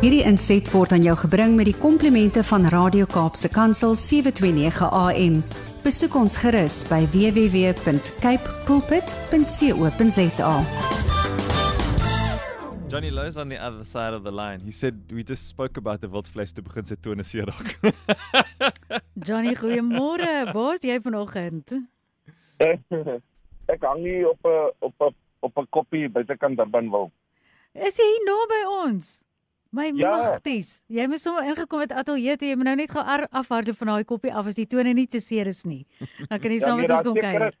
Hierdie inset word aan jou gebring met die komplimente van Radio Kaapse Kansel 729 AM. Besoek ons gerus by www.cape pulpit.co.za. Johnny Lowe's on the other side of the line. He said we just spoke about the Wildsvleis te begin se tone seerak. Johnny, goeiemôre. Waar's jy vanoggend? ek hang hier op 'n op 'n op 'n koppie buitekant Durban wil. Is jy hier naby ons? My Ja. magties. Jy moes sommer ingekom het ateljee toe. Jy moet nou net gou ar- afhardloop van daai koppie af as die tone nie te seer is nie. Dan kan jy saam nee, met ons kom kuier.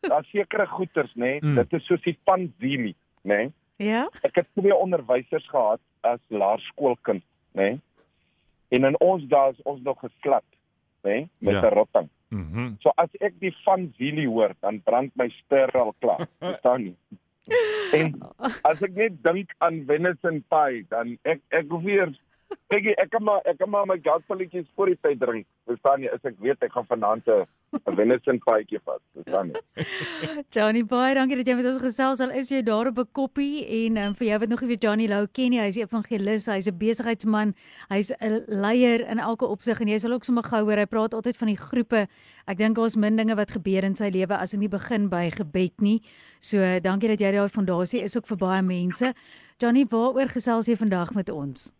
Daar's sekere goeters, nê. Mm. Nee? Dit is soos die panzili, nê. Nee? Ja? Ek het twee onderwysers gehad as laerskoolkind, nê. Nee? En in ons dae is ons nog geslat, nê, nee? met 'n Ja. rotting. Mhm. So as ek die panzili hoor, dan brand my ster al klaar. Verstaan nie? En as ek net dink aan venison pie, dan ek ek hoef weer Kyk, ek kan maar ek kan maar my gaspelletjies voor die tyd drink. Verstaan jy? As ek weet ek gaan vanaand 'n venison pie vat, verstaan jy? Johnny baie dankie dat jy met ons gesels. Al is jy daar op 'n koppie en um, vir jou wat nog nie weet Johnny Lou ken nie, hy's 'n evangelis, hy's 'n besigheidsman, hy's 'n leier in elke opsig en jy sal ook sommer gou hoor hy praat altyd van die groepe. Ek dink daar's min dinge wat gebeur in sy lewe as dit nie begin by gebed nie. So dankie dat jy daai fondasie is ook vir baie mense. Johnny, waaroor gesels jy vandag met ons?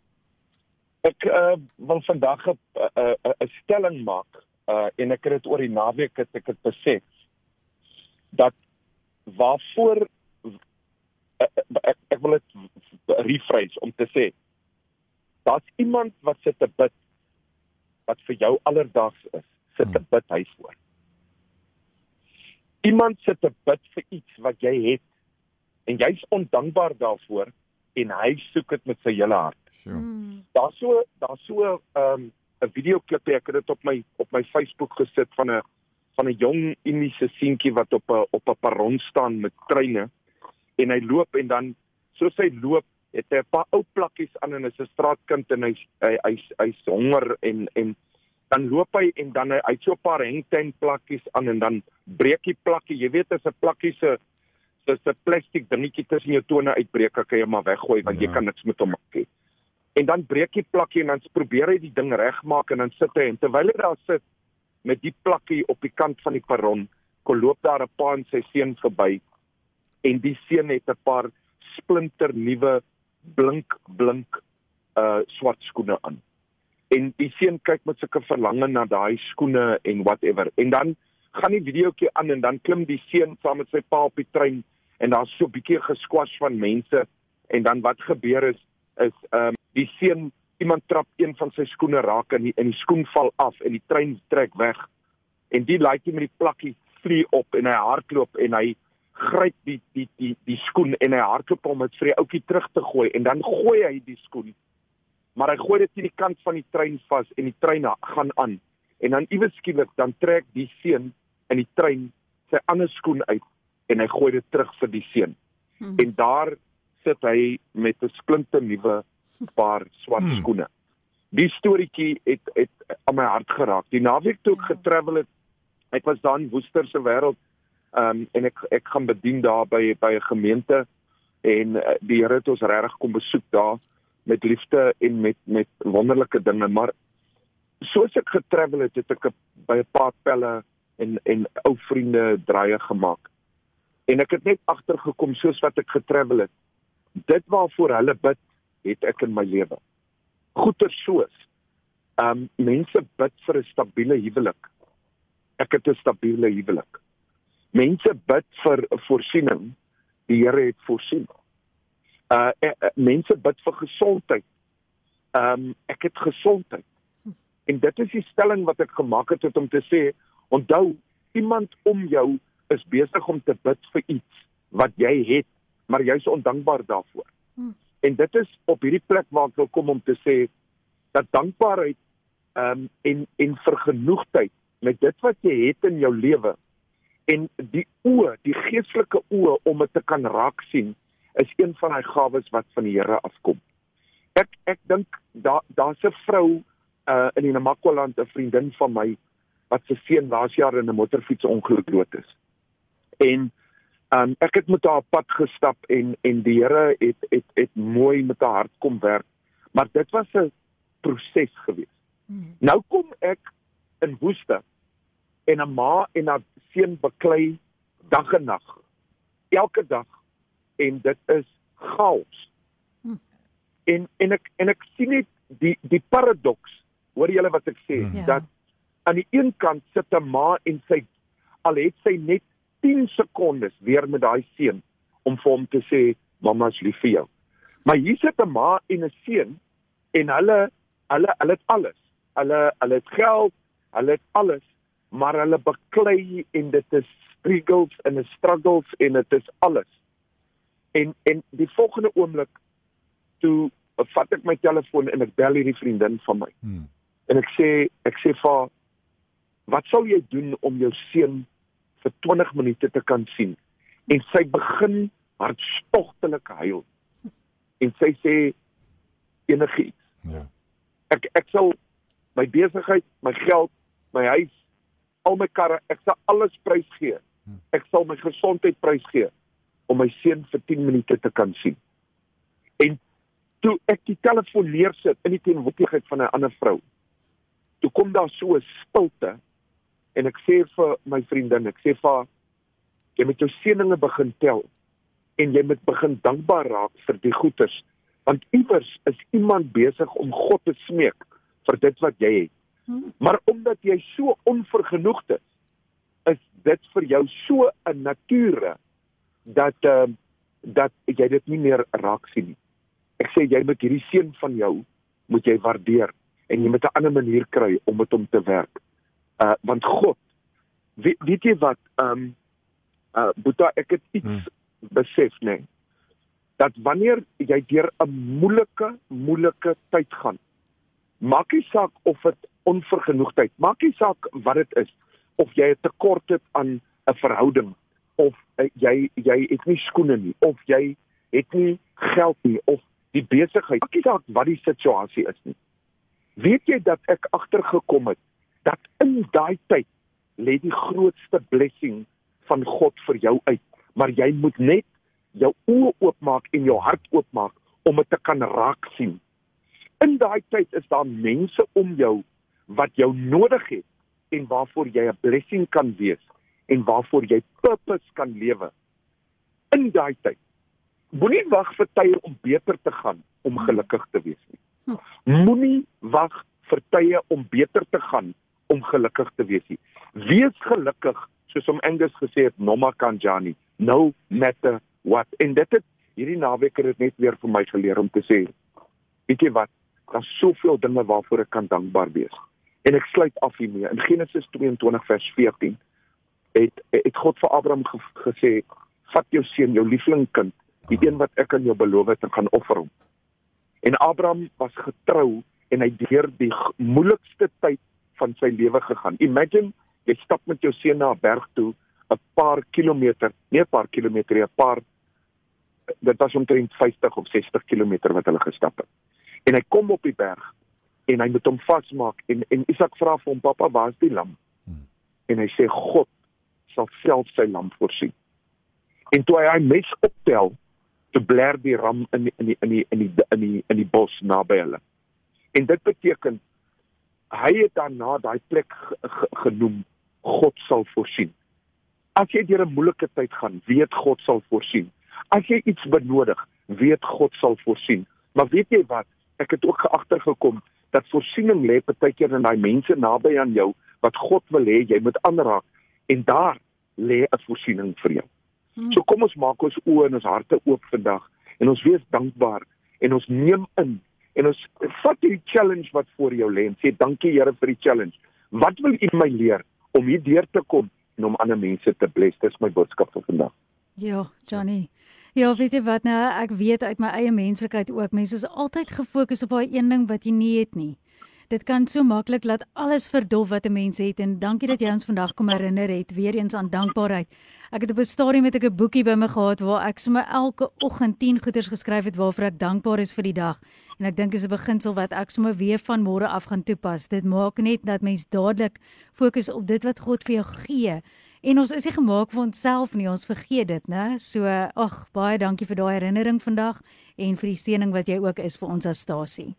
Ek uh, wil vandag 'n uh, uh, uh, 'n stelling maak uh, en ek het dit oor die naweek het ek dit besef dat waarvoor uh, uh, ek, ek wil dit rephrase om te sê daar's iemand wat sit te bid wat vir jou alledaags is sit te bid hy voor iemand sit te bid vir iets wat jy het en jy's ondankbaar daarvoor en hy soek dit met sy hele hart. Sure. Daar's so daar's so 'n um, 'n videoklip ek het dit op my op my Facebook gesit van 'n van 'n jong Indiese seentjie wat op 'n op 'n perron staan met treine en hy loop en dan soos hy loop het hy 'n paar ou plakkies aan en hy's 'n straatkind en hy's hy hy's hy's honger en en dan loop hy en dan hy hy het so 'n paar hangtime plakkies aan en dan breek die plakkie jy weet as 'n plakkie se dis 'n plastiek dingetjie tussen jou tone uitbreek, kan jy maar weggooi want. Ja. jy kan niks met hom maak nie. En dan breek die plakkie en dan probeer hy die ding regmaak en dan sit hy en terwyl hy daar sit met die plakkie op die kant van die perron, kom loop daar 'n pa en sy seun verby en die seun het 'n paar splinter nuwe blink blink uh swart skoene aan. En die seun kyk met sulke verlange na daai skoene en whatever. En dan gaan die videoetjie aan en dan klim die seun saam met sy pa op die trein en daar's so 'n bietjie geskwas van mense en dan wat gebeur is is um, die seun iemand trap een van sy skoene raak en die, en die skoen val af en die trein trek weg. En die laaitjie met die plakkie vlieg op en hy hardloop en hy gryp die die die die skoen en hy hardloop om dit vir die ouetjie terug te gooi en dan gooi hy die skoen. Maar hy gooi dit teen die kant van die trein vas en die trein gaan aan. En dan iewes skielik dan trek die seun in die trein sy ander skoen uit en hy gooi dit terug vir die seun. Hmm. en daar sit hy met 'n splinte nuwe paar swart Hmm. skoene. Die storieetjie het het aan my hart geraak. Die naweek toe ek Ja. getravel het, ek was daar in Woester se wêreld, ehm um, en ek ek gaan bedien daar by by 'n gemeente en uh, die Here het ons regtig kom besoek daar met liefde en met met wonderlike dinge, maar soos ek getravel het, het ek by 'n paar pelle en en ou vriende draaie gemaak. En ek het net agtergekom soos wat ek getravel het. Dit waarvoor hulle bid, het ek in my lewe. Goeie soos. Ehm um, mense bid vir 'n stabiele huwelik. Ek het 'n stabiele huwelik. Mense bid vir voorsiening. Die Here het voorsien. Uh, uh, uh mense bid vir gesondheid. Ehm um, ek het gesondheid. En dit is die stelling wat ek gemaak het, om te sê, onthou, iemand om jou is besig om te bid vir iets wat jy het, maar jy's ondankbaar daarvoor. En dit is op hierdie plek waar ek wil kom om te sê dat dankbaarheid ehm um, en en vergenoegdheid met dit wat jy het in jou lewe en die oë, die geestelike oë om dit te kan raak sien, is een van daai gawes wat van die Here afkom. Ek ek dink daar daar's 'n vrou uh in die Namakwa-land, 'n vriendin van my wat se seun laas jaar in 'n motorfietsongeluk dood is. En um, ek het met haar pad gestap en en die Here het het het mooi met haar hart kom werk. Maar dit was 'n proses geweest. Hmm. Nou kom ek in woeste en 'n ma en haar seun beklei dag en nag. Elke dag en dit is chaos. Hm. En en ek en ek sien net die die paradoks. Hoor julle wat ek sê Hm. Ja. dat aan die een kant sit 'n ma en sy al het sy net 10 sekondes weer met daai seun om vir hom te sê mamma's lief vir jou. Maar hier sit 'n ma en 'n seun en hulle hulle hulle het alles. Hulle hulle het geld, hulle het alles, maar hulle beklei en dit is struggles en 'n struggles en dit is alles. En en die volgende oomblik toe vat ek my telefoon en ek bel hierdie vriendin van my Hmm. en ek sê ek sê vir haar, wat sal jy doen om jou seun vir 20 minute te kan sien en sy begin hartstogtelik huil en sy sê enigiets Ja. ek ek sal my besigheid, my geld, my huis, al my karre, ek sal alles prysgee. Hmm. Ek sal my gesondheid prysgee om my seun vir 10 minute te kan sien. En toe ek die telefoon neersit in die teenwoordigheid van 'n ander vrou, toe kom daar so 'n stilte en ek sê vir my vriendin, ek sê vir jy moet jou seëninge begin tel en jy moet begin dankbaar raak vir die goeders want iewers is iemand besig om God te smeek vir dit wat jy het. Hmm. Maar omdat jy so onvergenoegd is, is dit vir jou so 'n nature dat ehm uh, dat jy dit nie meer raak sien nie. Ek sê jy moet hierdie seun van jou moet jy waardeer en jy moet 'n ander manier kry om met hom te werk. Uh want God weet, weet jy wat ehm um, uh Boeta ek het iets Hmm. besef nê nee, dat wanneer jy deur 'n moeilike moeilike tyd gaan maak nie saak of dit onvergenoegdheid maak nie saak wat dit is of jy 'n tekort het aan 'n verhouding of uh, jy jy het nie skoene nie of jy het nie geld nie of die besigheid maak nie saak wat die situasie is nie weet jy dat ek agtergekom het dat in daai tyd lê die grootste blessing van God vir jou uit maar jy moet net jou oë oopmaak en jou hart oopmaak om dit te kan raak sien in daai tyd is daar mense om jou wat jou nodig het en waarvoor jy 'n blessing kan wees en waarvoor jy purpose kan lewe. In daai tyd. Moenie wag vir tye om beter te gaan om gelukkig te wees nie. Moenie wag vir tye om beter te gaan om gelukkig te wees nie. Wees gelukkig soos om Angus gesê het Noma Kanjani, no matter what. En dit het hierdie naweek het dit net weer vir my geleer om te sê, weet jy wat, daar's soveel dinge waarvoor ek kan dankbaar wees. En ek sluit af hiermee. In Genesis 22 vers 14 het het God vir Abraham ge, gesê, vat jou seun, jou lieflingkind, die een wat ek aan jou beloof het en gaan offer hom. En Abraham was getrou en hy deur die moeilikste tyd van sy lewe gegaan. Imagine jy stap met jou seun na 'n berg toe, 'n paar kilometer, nie 'n paar kilometer, nie, 'n paar dit was omtrent 50 of 60 kilometer wat hulle gestap het. En hy kom op die berg en hy moet hom vasmaak en en Isak vra vir hom pappa, waar is die lam? Hmm. En hy sê God sal self sy lam voorsien. En toe hy hy mes optel, toe bler die ram in die, in die, in die, in die in die in die bos naby hulle. En dit beteken hy het daarna daai plek ge, ge, genoem God sal voorsien. As jy deur 'n moeilike tyd gaan, weet God sal voorsien. As jy iets benodig, weet God sal voorsien. Maar weet jy wat? Ek het ook geagtergekom dat voorsiening lê partykeer in daai mense naby aan jou wat God wil hê jy moet aanraak en daar lê 'n voorsiening vir jou. Hmm. So kom ons maak ons oë en ons harte oop vandag en ons wees dankbaar en ons neem in en ons vat hierdie challenge wat voor jou lê en sê dankie Here vir die challenge. Wat wil U my leer om hier deur te kom en om ander mense te bless? Dis my boodskap vir vandag. Ja, Johnny. Ja, weet jy wat nou, ek weet uit my eie menslikheid ook, mense is altyd gefokus op daai een ding wat jy nie het nie. Dit kan so maklik laat alles verdof wat 'n mens het en dankie dat jy ons vandag kom herinner het weer eens aan dankbaarheid. Ek het op 'n stadium met 'n boekie by my gehad waar ek sommer elke oggend 10 goeders geskryf het waarvoor ek dankbaar is vir die dag. En ek dink is 'n beginsel wat ek sommer weer van môre af gaan toepas. Dit maak net dat mens dadelik fokus op dit wat God vir jou gee En ons is nie gemaak vir onsself nie, ons vergeet dit, né? So, ag, baie dankie vir daai herinnering vandag en vir die seëning wat jy ook is vir ons as stasie.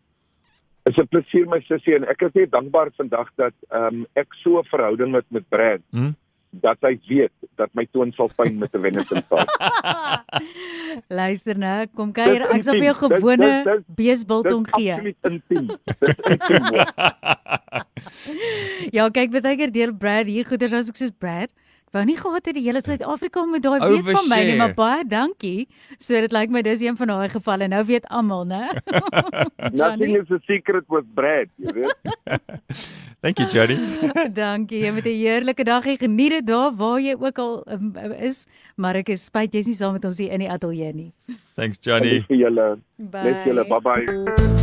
Dit is 'n plesier my sussie en ek is net dankbaar vandag dat ehm um, ek so 'n verhouding het met Brad Hm? Dat hy weet dat my toon sal pyn met 'n wenner sal. Luister nou, kom kuier, ek sal vir jou intiem. Gewone beesbiltong Dit is gee. intiem. Dis intiem. hoor. Ja, kyk, baie keer deel Brad hier goeders as ek soos Brad. Wou nie gehad het die hele Suid-Afrika moet daai weet van my nie, maar baie dankie. So dit lyk my dis een van daai gevalle. Nou weet almal, né? Nothing is a secret with Brad, jy weet. Thank you, Johnny. dankie. Jy moet 'n heerlike dag hê. Geniet dit daar waar jy ook al um, is, maar ek is spyt jy's nie saam met ons hier in die ateljee nie. Thanks, Net Johnny. vir julle. Net julle. Bye bye.